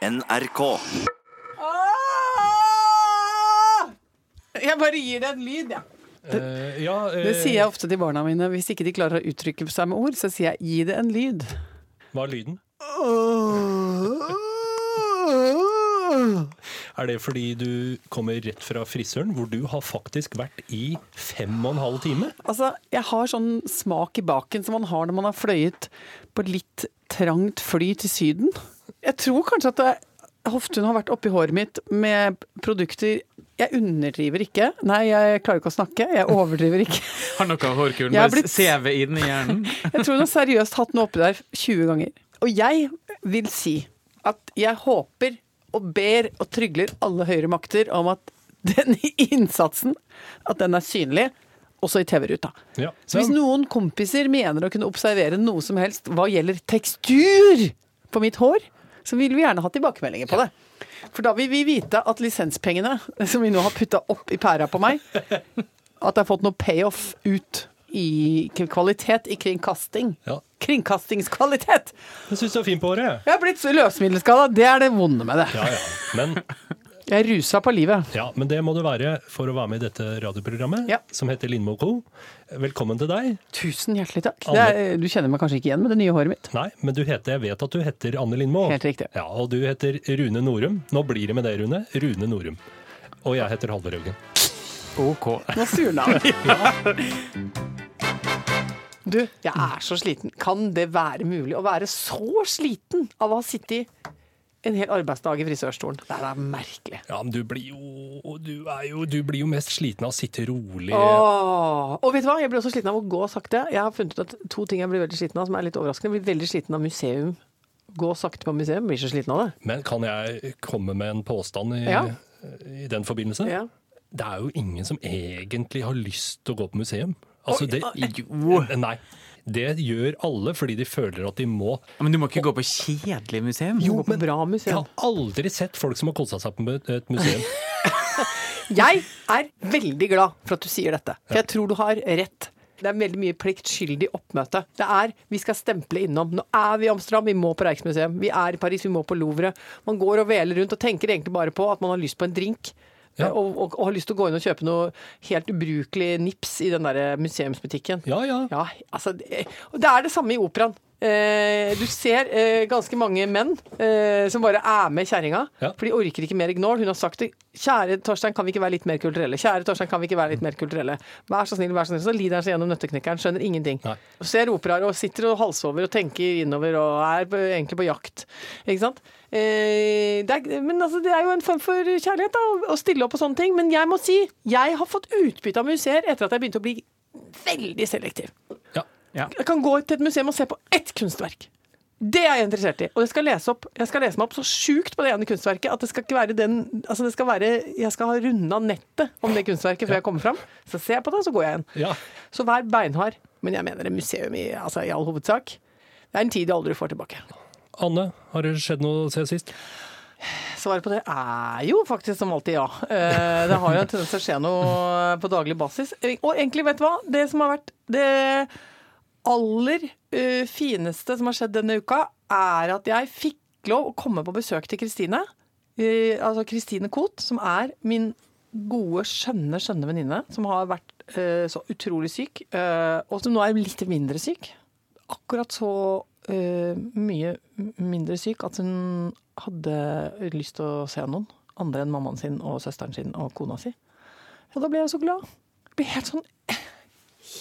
NRK. Jeg bare gir det en lyd, jeg. Eh, ja, eh, Det sier jeg ofte til barna mine. Hvis ikke de klarer å uttrykke seg med ord, så sier jeg 'gi det en lyd'. Hva er lyden? Er det fordi du kommer rett fra frisøren, hvor du har faktisk vært i fem og en halv time? Altså, jeg har sånn smak i baken som man har når man har fløyet på litt trangt fly til Syden. Jeg tror kanskje at det, hoftene har vært oppi håret mitt med produkter Jeg underdriver ikke. Nei, jeg klarer ikke å snakke. Jeg overdriver ikke. Har noe av hårkulen med blitt- CV inn i hjernen? Jeg tror hun har seriøst hatt den oppi der 20 ganger. Og jeg vil si at jeg håper og ber og trygler alle høyere makter om at den innsatsen, at den er synlig, også i TV-ruta. Ja. Så hvis noen kompiser mener å kunne observere noe som helst hva gjelder tekstur på mitt hår, så vil vi gjerne ha tilbakemeldinger på det. For da vil vi vite at lisenspengene som vi nå har putta opp i pæra på meg, at det har fått noe payoff ut i kvalitet i kringkasting. Ja. Kringkastingskvalitet! Jeg syns du er fin på håret. Jeg har blitt så løsmiddelskada. Det er det vonde med det. Ja, ja. Men, Jeg er rusa på livet. ja, men det må du være for å være med i dette radioprogrammet, Ja. som heter Lindmo Co. Velkommen til deg. Tusen hjertelig takk. Det er, du kjenner meg kanskje ikke igjen med det nye håret mitt? Nei, men du heter, jeg vet at du heter Anne Lindmo. Helt riktig. Ja, Og du heter Rune Norum. Nå blir det med det, Rune. Rune Norum. Og jeg heter Halvor Haugen. OK. Nå surna han. Du, jeg er så sliten. Kan det være mulig å være så sliten av å ha sittet en hel arbeidsdag i frisørstolen? Det er merkelig. Ja, men du blir jo Du, jo, du blir jo mest sliten av å sitte rolig. Åh. Og vet du hva, jeg blir også sliten av å gå sakte. Jeg har funnet ut at to ting jeg blir veldig sliten av, som er litt overraskende. Jeg blir veldig sliten av museum. Gå sakte på museum, blir så sliten av det. Men kan jeg komme med en påstand i, Ja. i den forbindelse? Ja. Det er jo ingen som egentlig har lyst til å gå på museum. Altså, Oi, det, jo. Nei. Det gjør alle fordi de føler at de må. Men du må ikke gå på kjedelig museum? Gå på bra Jeg har aldri sett folk som har kosa seg på et museum. Jeg er veldig glad for at du sier dette, for jeg tror du har rett. Det er veldig mye pliktskyldig oppmøte. Det er vi skal stemple innom. Nå er vi i Amsterdam, vi må på Reichsmuseum. Vi er i Paris, vi må på Louvre. Man går og veler rundt og tenker egentlig bare på at man har lyst på en drink. Ja. Og, og, og har lyst til å gå inn og kjøpe noe helt ubrukelig nips i den der museumsbutikken. Ja, ja. Ja, altså det, det er det samme i operaen. Eh, du ser eh, ganske mange menn eh, som bare er med kjerringa, Ja. for de orker ikke mer ignore. Hun har sagt det. 'Kjære Torstein, kan vi ikke være litt mer kulturelle?' Kjære Torstein, kan vi ikke være litt mer kulturelle? Vær så snill, vær så snill. Så lider han seg gjennom nøtteknekkeren, skjønner ingenting. Nei. Ser operaer og sitter og halsover og tenker innover og er egentlig på jakt. Ikke sant? Eh, det er, men altså, det er jo en form for kjærlighet, da, å stille opp på sånne ting. Men jeg må si, jeg har fått utbytte av museer etter at jeg begynte å bli veldig selektiv. ja. Jeg kan gå til et museum og se på ett kunstverk. Det er jeg interessert i. Og jeg skal lese, opp, jeg skal lese meg opp så sjukt på det ene kunstverket at det skal ikke være den Altså det skal være Jeg skal ha runda nettet om det kunstverket før jeg kommer fram. Så ser jeg på det, og så går jeg igjen. ja. Så vær beinhard. Men jeg mener det museum i, altså, i all hovedsak. Det er en tid jeg aldri får tilbake. Anne, har det skjedd noe siden sist? Svaret på det er jo faktisk som alltid ja. Eh, Det har jo en tendens til å skje noe på daglig basis. Og egentlig, vet du hva? Det som har vært det aller uh, fineste som har skjedd denne uka, er at jeg fikk lov å komme på besøk til Kristine. Uh, Altså Kristine Koht, som er min gode, skjønne, skjønne venninne. Som har vært uh, så utrolig syk, og som nå er litt mindre syk. Akkurat så mye mindre syk at hun hadde lyst til å se noen. Andre enn mammaen sin og søsteren sin og kona si. Og da ble jeg så glad. Jeg ble helt sånn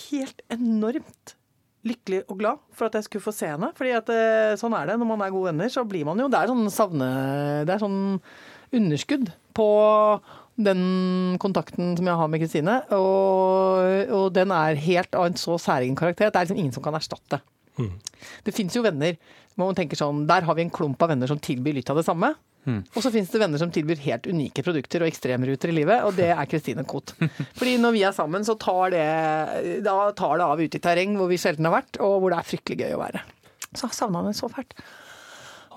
Helt enormt lykkelig og glad for at jeg skulle få se henne. Fordi at eh, sånn er det når man er gode venner, så blir man jo Det er sånn savne... Det er sånn underskudd på den kontakten som jeg har med Kristine. Og, og den er helt av en så særegen karakter at det er liksom ingen som kan erstatte. Det fins jo venner hvor man tenker sånn Der har vi en klump av venner som tilbyr litt av det samme. Og så finnes det venner som tilbyr helt unike produkter og ekstremruter i livet, og det er Kristine Koht. Fordi når vi er sammen, så tar det, da tar det av ute i terreng hvor vi sjelden har vært, og hvor det er fryktelig gøy å være. Så jeg savna henne så fælt.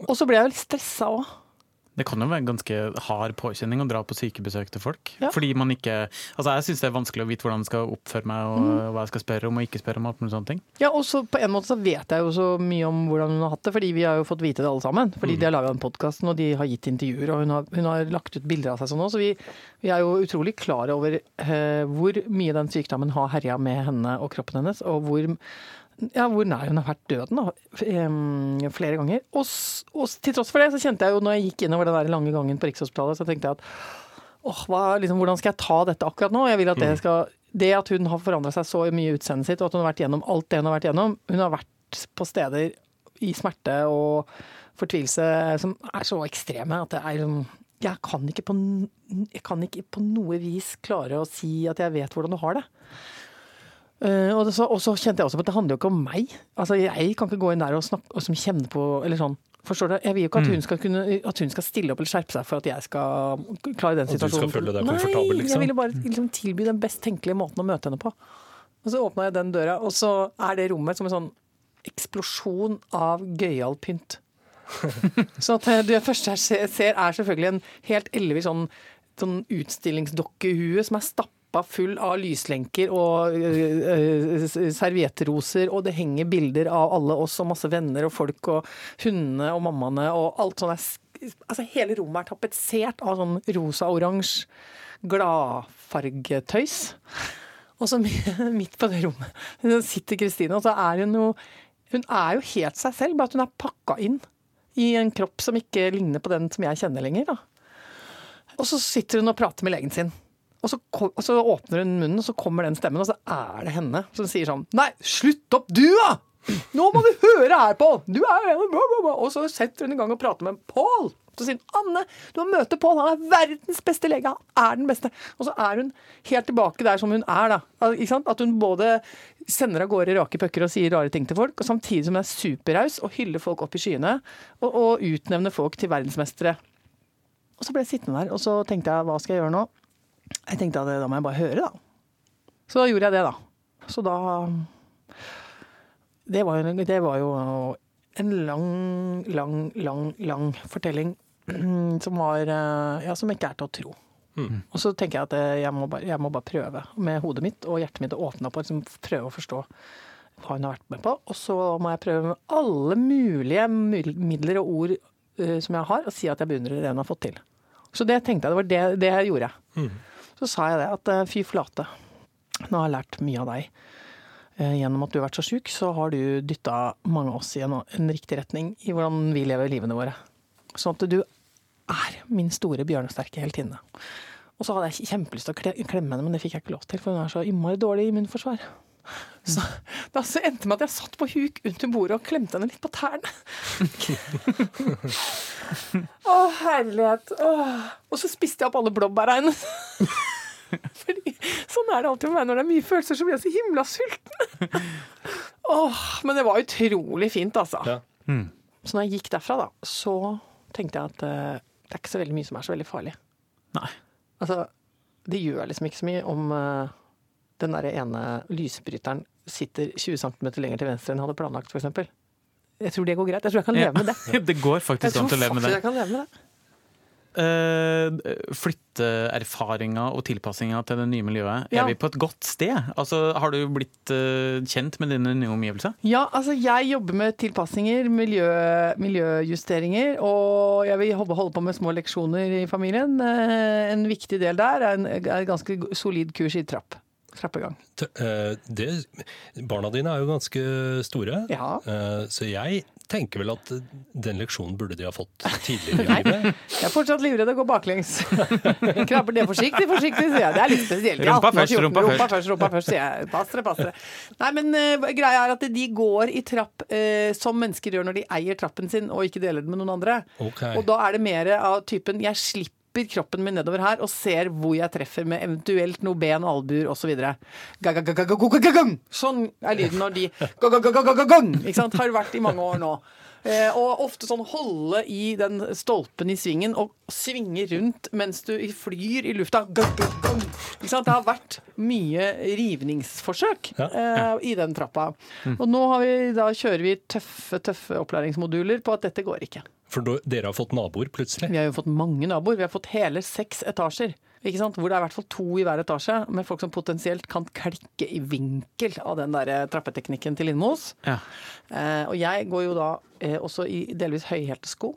Og så ble jeg jo litt stressa òg. Det kan jo være en ganske hard påkjenning å dra på sykebesøk til folk. Ja. Fordi man ikke Altså Jeg syns det er vanskelig å vite hvordan jeg skal oppføre meg, og Mm. hva jeg skal spørre om og ikke spørre om. alt mulig sånne ting. Ja, og så på en måte så vet jeg jo så mye om hvordan hun har hatt det, fordi vi har jo fått vite det alle sammen. Fordi de har laga den podkasten, og de har gitt intervjuer, og hun har, hun har lagt ut bilder av seg sånn òg. Så vi, vi er jo utrolig klar over eh, hvor mye den sykdommen har herja med henne og kroppen hennes, og hvor, ja, hvor nær hun har vært døden da, flere ganger. Og, og til tross for det, så kjente jeg jo når jeg gikk innover den der lange gangen på Rikshospitalet, så tenkte jeg at åh, hva, liksom, hvordan skal jeg ta dette akkurat nå? Jeg vil at det skal Det at hun har forandra seg så mye i utseendet sitt, og at hun har vært gjennom alt det hun har vært gjennom Hun har vært på steder i smerte og fortvilelse som er så ekstreme at det er liksom jeg kan, ikke på, jeg kan ikke på noe vis klare å si at jeg vet hvordan du har det. Eh, og, så, og så kjente jeg også på at det handler jo ikke om meg. Altså, jeg kan ikke gå inn der og snakke og som kjenne på eller sånn. Forstår du? Jeg vil jo ikke at hun, skal kunne, at hun skal stille opp eller skjerpe seg for at jeg skal klare den situasjonen. Og du skal føle deg komfortabel, liksom? Nei, jeg ville bare liksom, tilby den best tenkelige måten å møte henne på. Og så åpna jeg den døra, og så er det rommet som en sånn eksplosjon av gøyal pynt. Så at eh, det første jeg se- ser, er selvfølgelig en helt ellevill sånn, sånn utstillingsdokkehue som er stappa full av lyslenker og øh, øh, og det henger bilder av alle oss og masse venner og folk og hundene og mammaene og alt sånn Altså hele rommet er tapetsert av sånn rosa-oransje gladfargetøys. Og så midt på det rommet sitter Kristine, og så er hun jo Hun er jo helt seg selv, bare at hun er pakka inn i en kropp som ikke ligner på den som jeg kjenner lenger. Da. Og så sitter hun og prater med legen sin. Og så, og så åpner hun munnen, og så kommer den stemmen, og så er det henne som sier sånn Nei, slutt opp du, da! Nå må du høre her på! Du er jo. Og så setter hun i gang og prater med Pål. Så sier hun Anne, du må møte Pål, han er verdens beste lege. Han er den beste. Og så er hun helt tilbake der som hun er, da. At hun både sender av gårde rake pucker og sier rare ting til folk, og samtidig som hun er superraus og hyller folk opp i skyene, og, og utnevner folk til verdensmestere. Og så ble jeg sittende der, og så tenkte jeg hva skal jeg gjøre nå? Jeg tenkte at da må jeg bare høre, da. Så da gjorde jeg det, da. Så da Det var jo, det var jo en lang, lang, lang, lang fortelling mm, som var eh, Ja, som ikke er til å tro. Og så tenker jeg at eh, jeg må, bare, jeg må bare prøve med hodet mitt og hjertet mitt å åpne opp og liksom prøve å forstå hva hun har vært med på. Og så må jeg prøve med alle mulige midler og ord uh, som jeg har, og si at jeg beundrer det hun har fått til. Så det tenkte jeg, det var det, det jeg gjorde. Så sa jeg det, at eh, fy flate, nå har jeg lært mye av deg. Eh, Gjennom at du har vært så sjuk, så har du dytta mange av oss i en, en riktig retning i hvordan vi lever livene våre. Sånn at du er min store bjørnesterke heltinne. Og så hadde jeg kjempelyst til å klemme henne, men det fikk jeg ikke lov til, for hun er så innmari dårlig immunforsvar. Så det så endte med at jeg satt på huk under bordet og klemte henne litt på tærne. Å, herlighet. Åh. Og så spiste jeg opp alle blåbæra hennes. Fordi sånn er det alltid med meg når det er mye følelser, så blir jeg så himla sulten. Åh, men det var utrolig fint, altså. Ja. Så når jeg gikk derfra, da, så tenkte jeg at uh, det er ikke så veldig mye som er så veldig farlig. Nei. Altså, det gjør liksom ikke så mye om uh, den der ene lysbryteren sitter 20 cm lenger til venstre enn jeg hadde planlagt, f.eks. Jeg tror det går greit. Jeg tror jeg kan leve med det. Det går faktisk tror an å leve med faktisk det. jeg kan leve med det. Eh, flytteerfaringa og tilpassinga til det nye miljøet, Ja. er vi på et godt sted? Altså, har du blitt eh, kjent med dine nye omgivelser? Ja, altså jeg jobber med tilpassinger, miljø, miljøjusteringer, og jeg vil holde holde på med små leksjoner i familien. Eh, En viktig del der er en er et ganske solid kurs i trapp. Trappegang. Eh, Det, barna dine er jo ganske store, Ja. Så jeg tenker vel at den leksjonen burde de ha fått tidligere i livet. Jeg er fortsatt livredd og går baklengs. Krabber ned forsiktig, forsiktig, sier jeg. Det er litt spesielt. Rumpa først, rumpa først, rumpa rumpa først, rumpa først, sier jeg. Pass dere, pass dere. Nei, men uh, greia er at de går i trapp uh, som mennesker gjør når de eier trappen sin og ikke deler den med noen andre. Okay. Og da er det mer av typen jeg slipper kroppen min nedover her og ser hvor jeg treffer med eventuelt noe ben, og albuer osv. Sånn er lyden når de Ikke sant? Har vært i mange år nå. Eh, og ofte sånn holde i den stolpen i svingen og svinge rundt mens du flyr i lufta. Ikke sant? Det har vært mye rivningsforsøk Ja. eh, i den trappa. Og nå har vi, da kjører vi tøffe, tøffe opplæringsmoduler på at dette går ikke. For dere har fått naboer plutselig. Vi har jo fått mange naboer. Vi har fått hele seks etasjer. Ikke sant? Hvor det er i hvert fall to i hver etasje, med folk som potensielt kan klikke i vinkel av den der eh, trappeteknikken til Lindmos. Ja. Eh, og jeg går jo da eh, også i delvis høyhælte sko.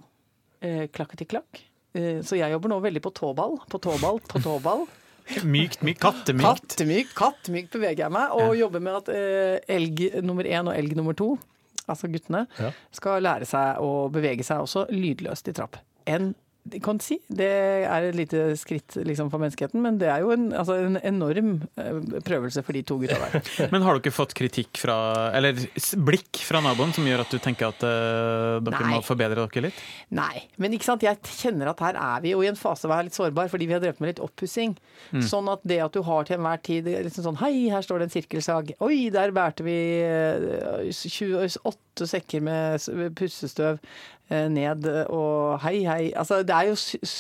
Eh, klakketikklakk. Eh, så jeg jobber nå veldig på tåball, på tåball, på tåball. Mykt, mykt. Kattemykt. Kattemykt, kattemykt beveger jeg meg, og jobber med at eh, elg nummer én og elg nummer to, altså guttene, Ja. skal lære seg å bevege seg også lydløst i trapp. En jeg kan si, Det er et lite skritt liksom, for menneskeheten, men det er jo en, altså, en enorm eh, prøvelse for de to gutta der. Men har dere fått kritikk fra, eller blikk fra naboen som gjør at du tenker at uh, dere Nei. må forbedre dere litt? Nei, men ikke sant? jeg kjenner at her er vi jo i en fase hvor jeg er litt sårbar, fordi vi har drevet med litt oppussing. Sånn at det at du har til enhver tid liksom sånn Hei, her står det en sirkelsag. Oi, der bærte vi eh, 28 sekker med pussestøv eh, ned, og hei, hei. Altså, det er jo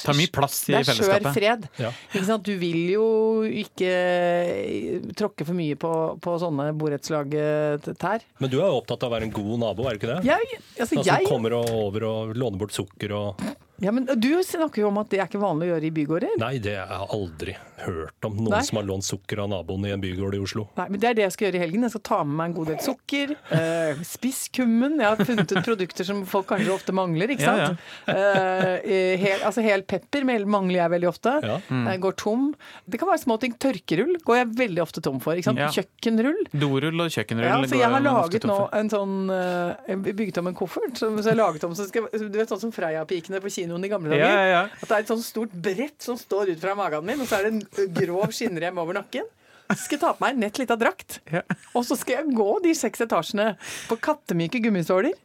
Tar mye plass i Det er skjør fred. Ja. Ikke sant? Du vil jo ikke eh, tråkke for mye på, på sånne borettslag-tær. Men du er jo opptatt av å være en god nabo, er du ikke det? Jeg, altså, Altså, jeg kommer og over og låner bort sukker og Ja, men Du snakker jo om at det er ikke vanlig å gjøre i bygårder. Nei, det har jeg aldri hørt om. Noen Nei. som har lånt sukker av naboen i en bygård i Oslo. Nei, men Det er det jeg skal gjøre i helgen. Jeg skal ta med meg en god del sukker. Eh, Spisskummen. Jeg har funnet ut produkter som folk kanskje ofte mangler. ikke Ja, ja. Eh, hel, altså hel pepper mangler jeg veldig ofte. Ja. Jeg går tom. Det kan være små ting. Tørkerull går jeg veldig ofte tom for. ikke sant? Ja. Kjøkkenrull. Dorull og kjøkkenrull. Ja, så går jeg har laget nå en sånn eh, Jeg bygget om en koffert. Så, så jeg laget om, så skal, du vet sånn som Freia-pikene på kinoen i gamle dager? Ja, ja. At det er et sånn stort brett som står ut fra magen min, og så er det en grov skinnrem over nakken. Så skal jeg ta på meg en nett lita drakt. Ja. Og så skal jeg gå de seks etasjene på kattemyke gummisåler.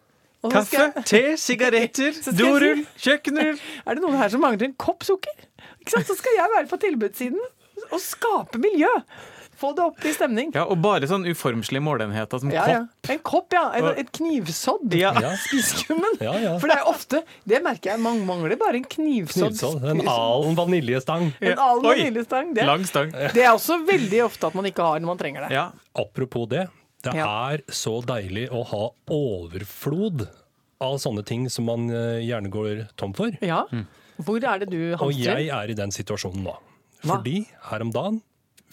Kaffe, jeg, te, sigaretter, dorull, kjøkkenrull. er det noen her som mangler en kopp sukker? Ikke sant? Så skal jeg være på tilbudssiden og skape miljø. Få det opp i stemning. Ja, og bare sånn uformslige målenheter som Ja, ja. kopp. En kopp, ja. En, et knivsodd. Ja. Ja. Spiskummen. Ja, ja. For det er ofte Det merker jeg, man mangler bare en knivsodd. knivsodd. En alen vaniljestang. En alen Oi. vaniljestang. Det, Lang stang. det er også veldig ofte at man ikke har når man trenger det. Ja. Apropos det. Det Ja. er så deilig å ha overflod av sånne ting som man eh, gjerne går tom for. Ja. Hvor er det du Og jeg er i den situasjonen nå. Fordi her om dagen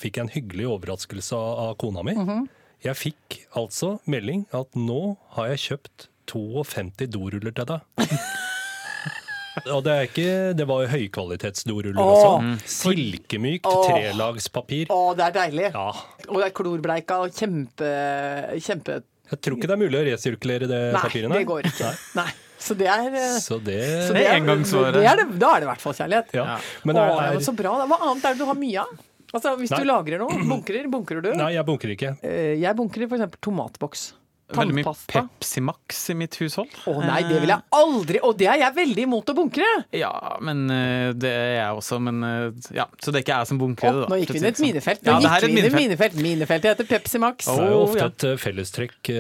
fikk jeg en hyggelig overraskelse av av kona mi. Mhm. Jeg fikk altså melding at nå har jeg kjøpt 52 doruller til deg. Og det, er ikke, det var jo høykvalitetsdoruller Åh. også. Silkemykt Åh. trelagspapir. Å, det er deilig. Ja. Og det er klorbleika og kjempe, kjempe Jeg tror ikke det er mulig å resirkulere det Nei, papiret. det går ikke. Nei. Så det er eh, Så det, så Det er engangsvare. det er det, Da er det i hvert fall kjærlighet. ja. Ja. Men Å, er, ja, men er, så bra. Hva annet er det du har mye av? Altså, Hvis Nei. du lagrer noe, bunkrer, bunkrer du? Nei, jeg bunker ikke. Eh, Jeg bunkrer f.eks. tomatboks. Veldig mye Pepsi Max i mitt hushold. Å nei, det vil jeg aldri! Og det er jeg veldig imot å bunkre! Ja, men eh, det er jeg også. Men eh, ja, Så det er ikke jeg som bunkrer det, oh, da. nå gikk vi inn i et minefelt. Nå ja, gikk vi inn i minefelt. minefelt. Minefeltet heter Pepsi Max. Det er jo Oh, ofte ja. et fellestrekk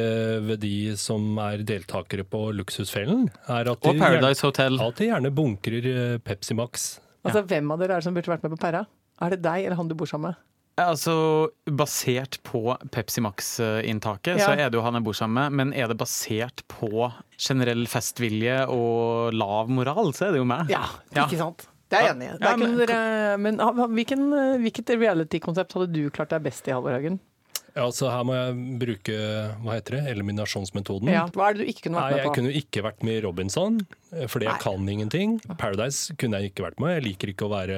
ved de som er deltakere på Luksusfellen, er at de, Og Paradise Hotel. gjerne, at de gjerne bunkrer Pepsi Max. Altså, Hvem av dere er det som burde vært med på Perra? Er det deg eller han du bor sammen med? Altså, Basert på Pepsi Max-inntaket, Ja. så er det jo han jeg bor sammen med. Men er det basert på generell festvilje og lav moral, så er det jo meg. Ja, Ja. ikke sant? Det er jeg enig i. Ja, men- Men hvilken, hvilket reality-konsept hadde du klart deg best i, Halvor Haugen? Ja, så her må jeg bruke hva heter det, eliminasjonsmetoden. Ja, hva er det du ikke kunne vært med på? Jeg kunne ikke vært med i Robinson, fordi fordi jeg kan ingenting. Paradise kunne jeg ikke vært med. Jeg liker ikke å være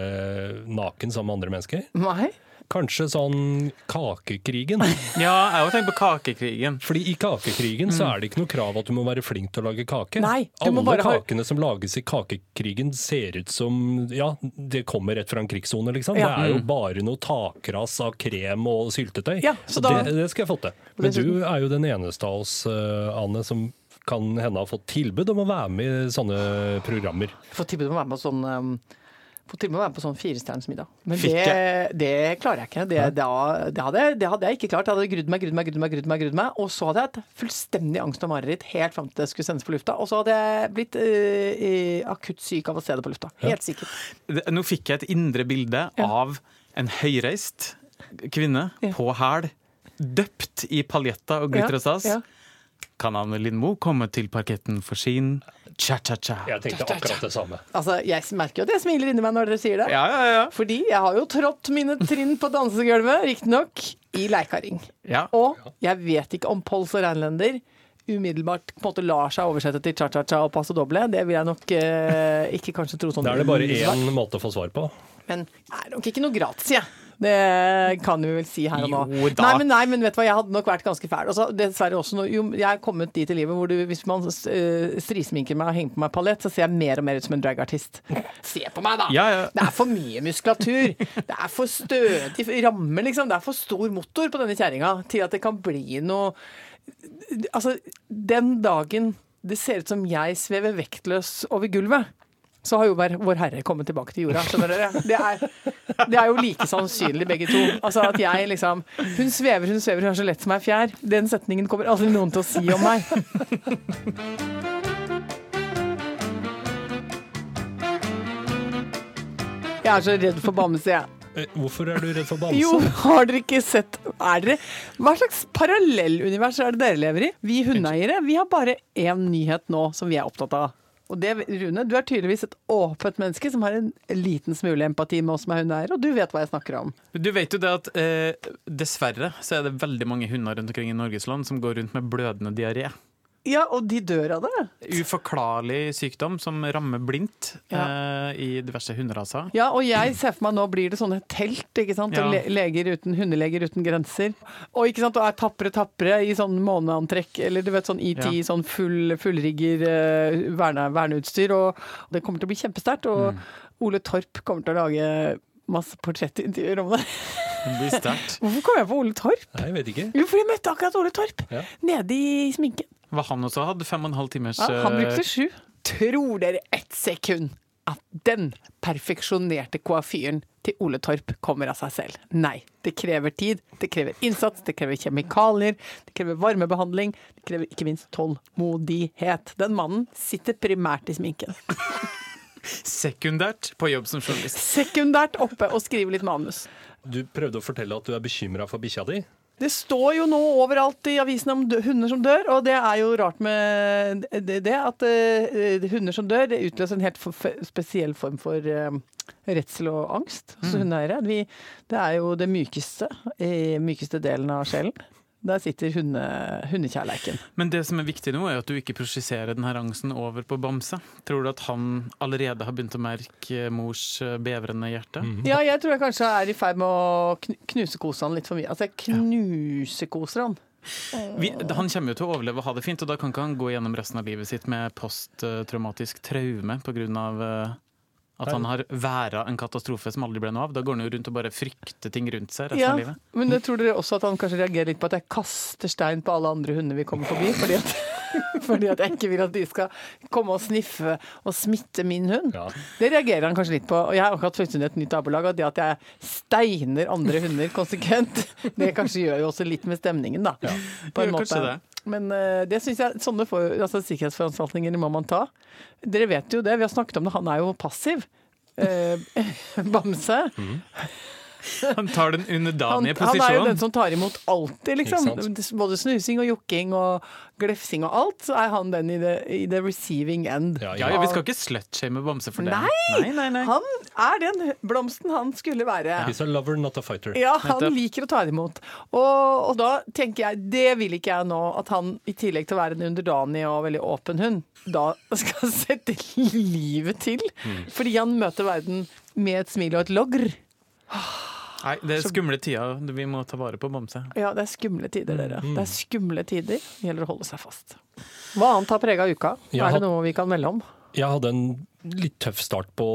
naken sammen med andre mennesker. Nei? Kanskje sånn Kakekrigen. Ja, jeg har tenkt på Kakekrigen. Fordi i Kakekrigen så er det ikke noe krav at du må være flink til å lage kake. Mm. Nei, Alle kakene ha- som lages i Kakekrigen ser ut som Ja, det kommer rett fra en krigssone, liksom. Ja. Det er jo bare noe takras av krem og syltetøy. Ja, da- det, det skal jeg få til. Men du er jo den eneste av oss, eh, Anne, som kan hende har fått tilbud om å være med i sånne programmer. Få tilbud om å være med på sånn um, og med være på sånn firestjerners middag. Men det, det klarer jeg ikke. Det, da, det, hadde, det hadde jeg ikke klart. Jeg hadde grudd meg, grudd meg, grudd meg, grudd meg, grudd meg. Og så hadde jeg hatt fullstendig angst og mareritt helt fram til det skulle sendes på lufta. Og så hadde jeg blitt eh, akutt syk av å se det på lufta. Helt sikkert. Nå fikk jeg et indre bilde Ja. av en høyreist kvinne Ja. på hæl, døpt i paljetter og glitter og stas. Kan Anne Lindmo komme til parketten for sin Cha-cha-cha. Jeg tenkte akkurat det samme. Altså, jeg merker jo at jeg smiler inni meg når dere sier det. Ja, ja, ja. Fordi jeg har jo trådt mine trinn på dansegulvet, riktignok, i Leikaring. ja. Og jeg vet ikke om Pols og Reinlender umiddelbart på en måte lar seg oversette til cha-cha-cha og passe doble. Det vil jeg nok eh, ikke kanskje tro sånn Da er det bare én måte å få svar på. Men det er nok ikke noe gratis, jeg. Det kan vi vel si her og nå. Jo da. Nei, men, nei, men vet du hva, jeg hadde nok vært ganske fæl. Altså, dessverre også, jo, jeg er kommet dit i livet hvor du, hvis man uh, strisminker meg og henger på meg palett, så ser jeg mer og mer ut som en dragartist. Se på meg, da! Ja, ja. Det er for mye muskulatur. Det er for stødig ramme, liksom. Det er for stor motor på denne kjerringa til at det kan bli noe Altså, den dagen det ser ut som jeg svever vektløs over gulvet, så har jo Vår Herre kommet tilbake til jorda. Skjønner dere? Det er, det er jo like sannsynlig, begge to. Altså at jeg liksom Hun svever, hun svever, hun er så lett som ei fjær. Den setningen kommer aldri noen til å si om meg. Jeg er så redd for Bamse, jeg. Eh, Hvorfor er du redd for bamse? Jo, har dere ikke sett Er dere Hva slags parallellunivers er det dere lever i? Vi hundeeiere vi har bare én nyhet nå som vi er opptatt av. Og det, Rune, du er tydeligvis et åpent menneske som har en liten smule empati med oss er hundeeiere, og du vet hva jeg snakker om. Du vet jo det at eh, dessverre så er det veldig mange hunder rundt omkring i Norges land som går rundt med blødende diaré. Ja, og de dør av det. Uforklarlig sykdom som rammer blindt eh, i diverse hunderaser. Ja, og jeg ser for meg nå blir det sånne telt, ikke sant. Ja. le leger uten, hundeleger uten grenser. Og ikke sant, og er tapre tappere i sånn måneantrekk, eller du vet sånn ET, Ja. sånn full, fullrigger uh, verne, verneutstyr. Og det kommer til å bli kjempesterkt. Og Mm. Ole Torp kommer til å lage masse portrettintervjuer om det. Det blir. Hvorfor kom jeg på Ole Torp? Nei, jeg vet ikke. Jo, for jeg møtte akkurat Ole Torp. Ja. Nede i sminken. Hva han også hadde fem og en halv timers Ja, han eh, brukte sju. Tror dere ett sekund at den perfeksjonerte koafyren til Ole Torp kommer av seg selv? Nei. Det krever tid, det krever innsats, det krever kjemikalier, det krever varmebehandling, det krever ikke minst tålmodighet. Den mannen sitter primært i sminken. sekundært på jobb som journalist. Sekundært oppe og skriver litt manus. Du prøvde å fortelle at du er bekymra for bikkja di. Det står jo nå overalt i avisene om hunder som dør, og det er jo rart med det, at eh, hunder som dør, det utløser en helt spesiell form for eh, redsel og angst hos hundeeiere. Det er jo det mykeste, eh, mykeste delen av sjelen. Der sitter hunde, hundekjærleiken. Men det som er viktig nå, er at du ikke prosjiserer denne angsten over på Bamse. Tror du at han allerede har begynt å merke mors bevrende hjerte? Ja, jeg tror jeg kanskje er i ferd med å knusekose han litt for mye. Altså, jeg knusekoser han. Vi, han kommer jo til å overleve og ha det fint, og da kan ikke han gå gjennom resten av livet sitt med posttraumatisk traume pga. At han har væra en katastrofe som aldri ble noe av. Da går han jo rundt og bare frykter ting rundt seg resten Ja, av livet. men jeg tror dere også at han kanskje reagerer litt på at jeg kaster stein på alle andre hunder vi kommer forbi, fordi at, fordi at jeg ikke vil at de skal komme og sniffe og smitte min hund. Ja. Det reagerer han kanskje litt på. Og jeg har akkurat funnet et nytt nabolag, og det at jeg steiner andre hunder konsekvent, det kanskje gjør jo også litt med stemningen, da. På en Gjør måte. kanskje det. Men eh, det synes jeg, sånne for, altså, sikkerhetsforanstaltninger må man ta. Dere vet jo det, vi har snakket om det, han er jo passiv. Eh, Bamse. Han tar den Han, posisjonen. han er jo den som tar imot alltid, liksom. Både snusing og jokking og glefsing og alt, så er han den i the, i the receiving end. Ja, Ja, ja, Vi skal ikke slutshame Bamse for det. Nei! nei, nei, nei. Han er den blomsten han skulle være. He's a lover, not a fighter. Ja, han liker å ta imot. Og, og da tenker jeg, det vil ikke jeg nå, at han i tillegg til å være en underdanig og veldig åpen hund, da skal sette livet til. Fordi han møter verden med et smil og et logr. Nei, Det er skumle tider. Vi må ta vare på Bamse. Ja, det er skumle tider, dere. Det er skumle tider. Det gjelder å holde seg fast. Hva annet har prega uka? Jeg Er det noe vi kan melde om? Jeg hadde en litt tøff start på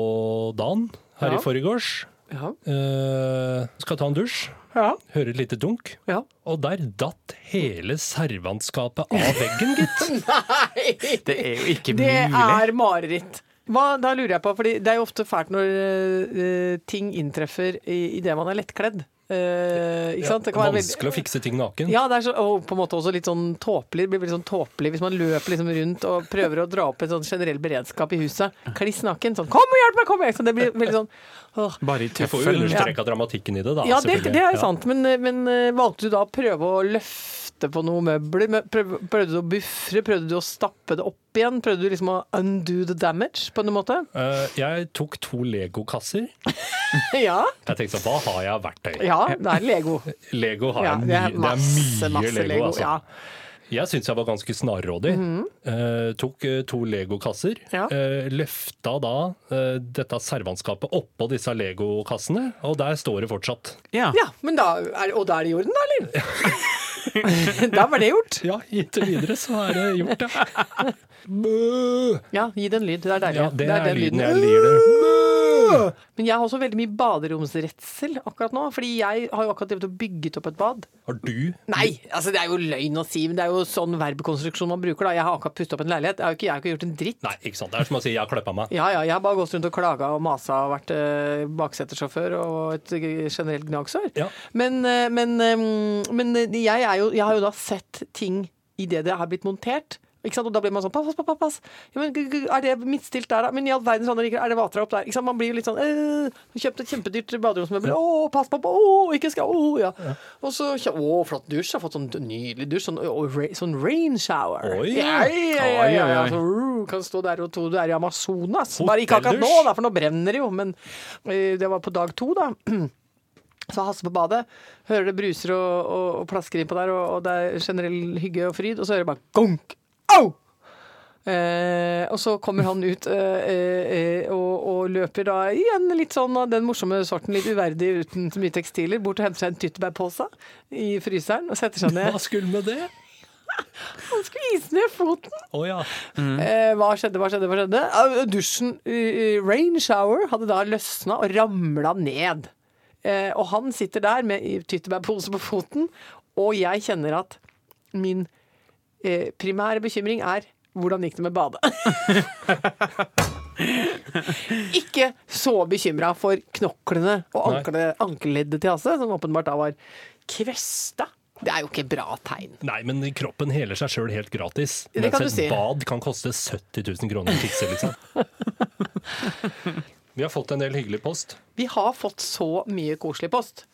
dagen her Ja. i forgårs. Ja. Eh, skal ta en dusj, Ja. høre et lite dunk, ja. og der datt hele servantskapet av veggen, gitt. Nei! Det er jo ikke Det mulig. er mareritt. Hva, da lurer jeg på, fordi det er jo ofte fælt når uh, ting inntreffer i- idet man er lettkledd. Uh, sant? Det kan Vanskelig å fikse ting naken. Ja, det er så, og på en måte også litt sånn tåpelig. Det blir veldig sånn tåpelig hvis man løper liksom rundt og prøver å dra opp en sånn generell beredskap i huset. Kliss naken. Sånn 'kom og hjelp meg', kom og hjelp meg! Så det blir veldig sånn åh. Bare i Du får jo tøffel. understreka dramatikken i det, da. Ja, det, det er jo Ja. sant, men, men eh, valgte du da å prøve å løfte på noen møbler? Prøv, prøvde du å buffre? Prøvde du å stappe det opp igjen? Prøvde du liksom å undo the damage, på en måte? Uh, jeg tok to legokasser. ja. Jeg tenkte sånn, hva har jeg av verktøy? ja, det er Lego. Lego har Ja, jeg det er masse, det er mye masse Lego, Lego. altså. Ja. Jeg syns jeg var ganske snarrådig. Eh, tok eh, to legokasser. Ja. Eh, løfta da eh, dette servantskapet oppå disse legokassene, og der står det fortsatt. Ja. ja, men da er, og da er det i orden, da, eller? da var det gjort. Ja, inntil videre så er det gjort, ja. Bø! Ja, gi den lyd. Det er deilig. Ja, det er den lyden jeg lider. det. Men jeg har også veldig mye baderomsredsel akkurat nå. Fordi jeg har jo akkurat drevet og bygget opp et bad. Har du Nei, altså det er jo løgn å si, men det er jo sånn verbkonstruksjon man bruker. da Jeg har akkurat pustet opp en leilighet. Jeg har ikke, jeg har ikke gjort en dritt. Nei, ikke sant. Det er som å si 'jeg har kløppa meg'. Ja, ja, jeg har bare gått rundt og klaga og masa og vært eh, baksetersjåfør og et eh, generelt gnagsår. Ja. Men, eh, men, eh, men jeg, er jo, jeg har jo da sett ting i det det har blitt montert. Ikke sant? Og da blir man sånn pass, pass, pass. Ja, men, er det midtstilt der, da? Men i all verdens land er det vater opp der? Ikke sant? Man blir jo litt sånn øh, Kjøpt et kjempedyrt baderomsmøbel. Å, pass på, å, ikke skal Å, ja. Og så Å, flott dusj. Jeg har fått sånn nydelig dusj. Sånn, sånn rain shower. Oi. Ja, ja, ja, ja, ja. Så, uh, kan stå der og tro du er i Amazonas. Bare ikke akkurat nå, da, for nå brenner det jo. Men eh, det var på dag to, da. Så Hasse på badet, hører det bruser og, og, og plasker innpå der, og, og det er generell hygge og fryd, og så hører jeg bare gunk! Au! Eh, og så kommer han ut eh, eh, og, og løper da igjen litt sånn av den morsomme sorten, litt uverdig uten så mye tekstiler, bort og henter seg en tyttebærpose i fryseren og setter seg ned. Hva skulle med det? Han skulle ise ned foten. Oh, ja. Eh, hva skjedde, hva skjedde, hva skjedde? Eh, dusjen, rain shower, hadde da løsna og ramla ned. Eh, og han sitter der med tyttebærpose på foten, og jeg kjenner at min primære bekymring er hvordan gikk det med badet? Ikke så bekymra for knoklene og ankelleddet til Hasse, som åpenbart da var kvesta. Det er jo ikke bra tegn. Nei, men kroppen heler seg sjøl helt gratis. Det kan Mens du et si. bad kan koste 70 000 kroner å fikse, liksom. Vi har fått en del hyggelig post. Vi har fått så mye koselig post.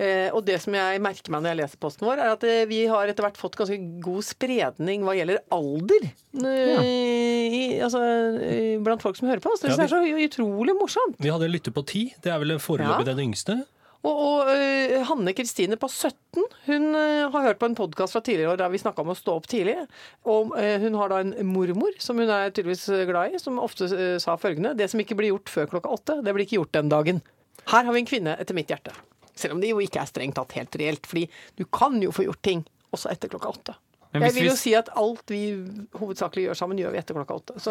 Eh, og det som jeg merker meg når jeg leser posten vår, er at eh, vi har etter hvert fått ganske god spredning hva gjelder alder. Ja. i, altså, eh, blant folk som hører på oss. Det Ja, er så utrolig morsomt. Vi hadde en lytter på ti. Det er vel foreløpig Ja. den yngste. Og, og uh, Hanne Kristine på 17 hun uh, har hørt på en podkast fra tidligere år der vi snakka om å stå opp tidlig. Og uh, hun har da en mormor som hun er tydeligvis eh, glad i, som ofte eh, sa følgende Det som ikke blir gjort før klokka åtte, det blir ikke gjort den dagen. Her har vi en kvinne etter mitt hjerte. Selv om det jo ikke er strengt tatt helt reelt, fordi du kan jo få gjort ting også etter klokka åtte. Men Jeg vil vi- jo si at alt vi hovedsakelig gjør sammen, gjør vi etter klokka åtte. Så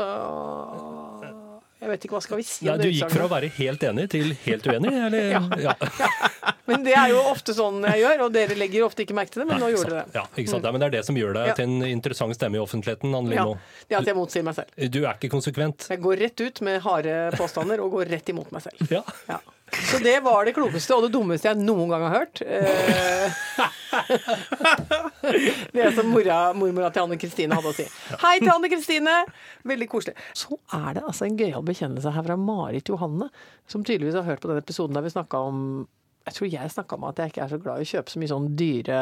jeg vet ikke hva skal vi si Ja, du gikk fra å være helt enig til helt uenig, eller? Ja. Men det er jo ofte sånn jeg gjør, og dere legger ofte ikke merke til det, men nå gjorde dere det. Ja, ikke sant? Ja, men det er det som gjør deg Ja. til en interessant stemme i offentligheten, Anne Ja, det er at jeg motsier meg selv. Du er ikke konsekvent. Jeg går rett ut med harde påstander og går rett imot meg selv. Ja. Ja. Så det var det klokeste og det dummeste jeg noen gang har hørt. Eh, det som mora, mormora til Anne Kristine hadde å si. Hei til Anne Kristine! Veldig koselig. Så er det altså en gøyal bekjennelse her fra Marit Johanne, som tydeligvis har hørt på den episoden der vi snakka om Jeg tror jeg snakka om at jeg ikke er så glad i å kjøpe så mye sånn dyre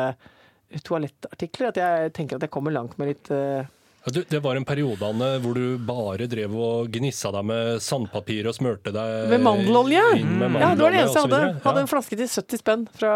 toalettartikler. At jeg tenker at jeg kommer langt med litt eh, Du, det var en periode Anne, hvor du bare drev og gnissa deg med sandpapir og smørte deg Med mandelolje? Med mandelolje Ja, det var det eneste jeg hadde. Ja. Hadde en flaske til 70 spenn fra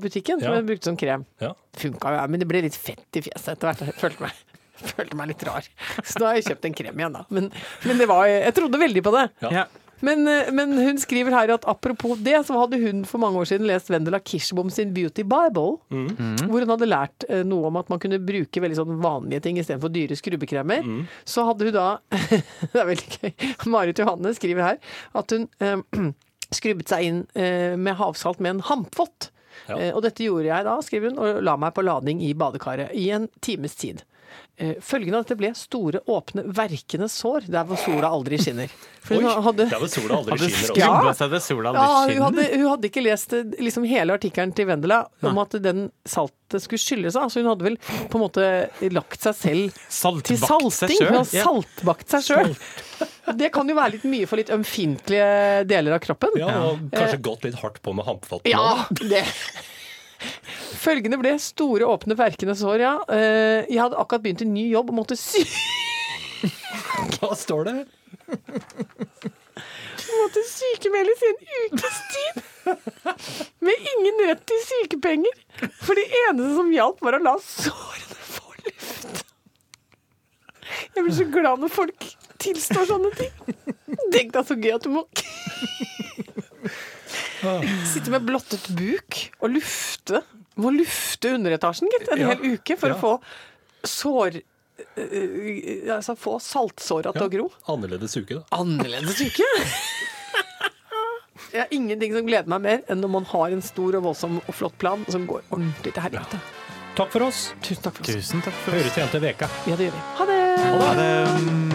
butikken som Ja. jeg brukte som krem. Ja. Funka jo, men det ble litt fett i fjeset etter hvert. Jeg følte meg, følte meg litt rar. Så da har jeg kjøpt en krem igjen, da. Men, men det var, jeg trodde veldig på det. Ja. Men, eh, men hun skriver her at apropos det, så hadde hun for mange år siden lest Vendela Kirsebom sin Beauty Bible, hvor hun hadde lært eh, noe om at man kunne bruke veldig sånn vanlige ting istedenfor dyre skrubbekremer. Så hadde hun da Det er veldig gøy. Marit Johanne skriver her at hun eh, skrubbet seg inn eh, med havsalt med en hampfott. Ja. Eh, og dette gjorde jeg da, skriver hun, og la meg på lading i badekaret i en times tid. Eh, Følgende av dette ble store, åpne, verkende sår der hvor sola aldri skinner. For hun Oi, hadde, der hvor sola aldri Hadde skinner Ja. også. seg sola ja, hun, hadde, hun hadde ikke lest eh, liksom hele artikkelen til Vendela om at den saltet skulle skylle seg. Altså, hun hadde vel på en måte lagt seg selv til Saltbakt til salting. Hun har saltbakt seg sjøl. Det kan jo være litt mye for litt ømfintlige deler av kroppen. Ja, og kanskje gått litt hardt på med nå. Ja, det Følgende ble store, åpne, verkende sår, ja. Eh, Jeg hadde akkurat begynt en ny jobb og måtte sy Hva står det? måtte sykemeldes i en ukes tid. Med ingen rett til sykepenger. For det eneste som hjalp, var å la sårene få luft. Jeg blir så glad når folk tilstår sånne ting. Tenk deg så gøy at du må sitte med blottet buk og lufte. Må lufte underetasjen, gitt, en Ja. hel uke for Ja. å få sår Uh, Altså få saltsåra til å gro. Annerledes uke, da. Annerledes uke. Jeg har ingenting som gleder meg mer enn når man har en stor og voldsom og flott plan som går ordentlig til helvete. Takk for oss. Tusen takk for oss. Tusen takk for oss. Høres igjen til veka. Ja, det gjør vi. Ha det! Ha det.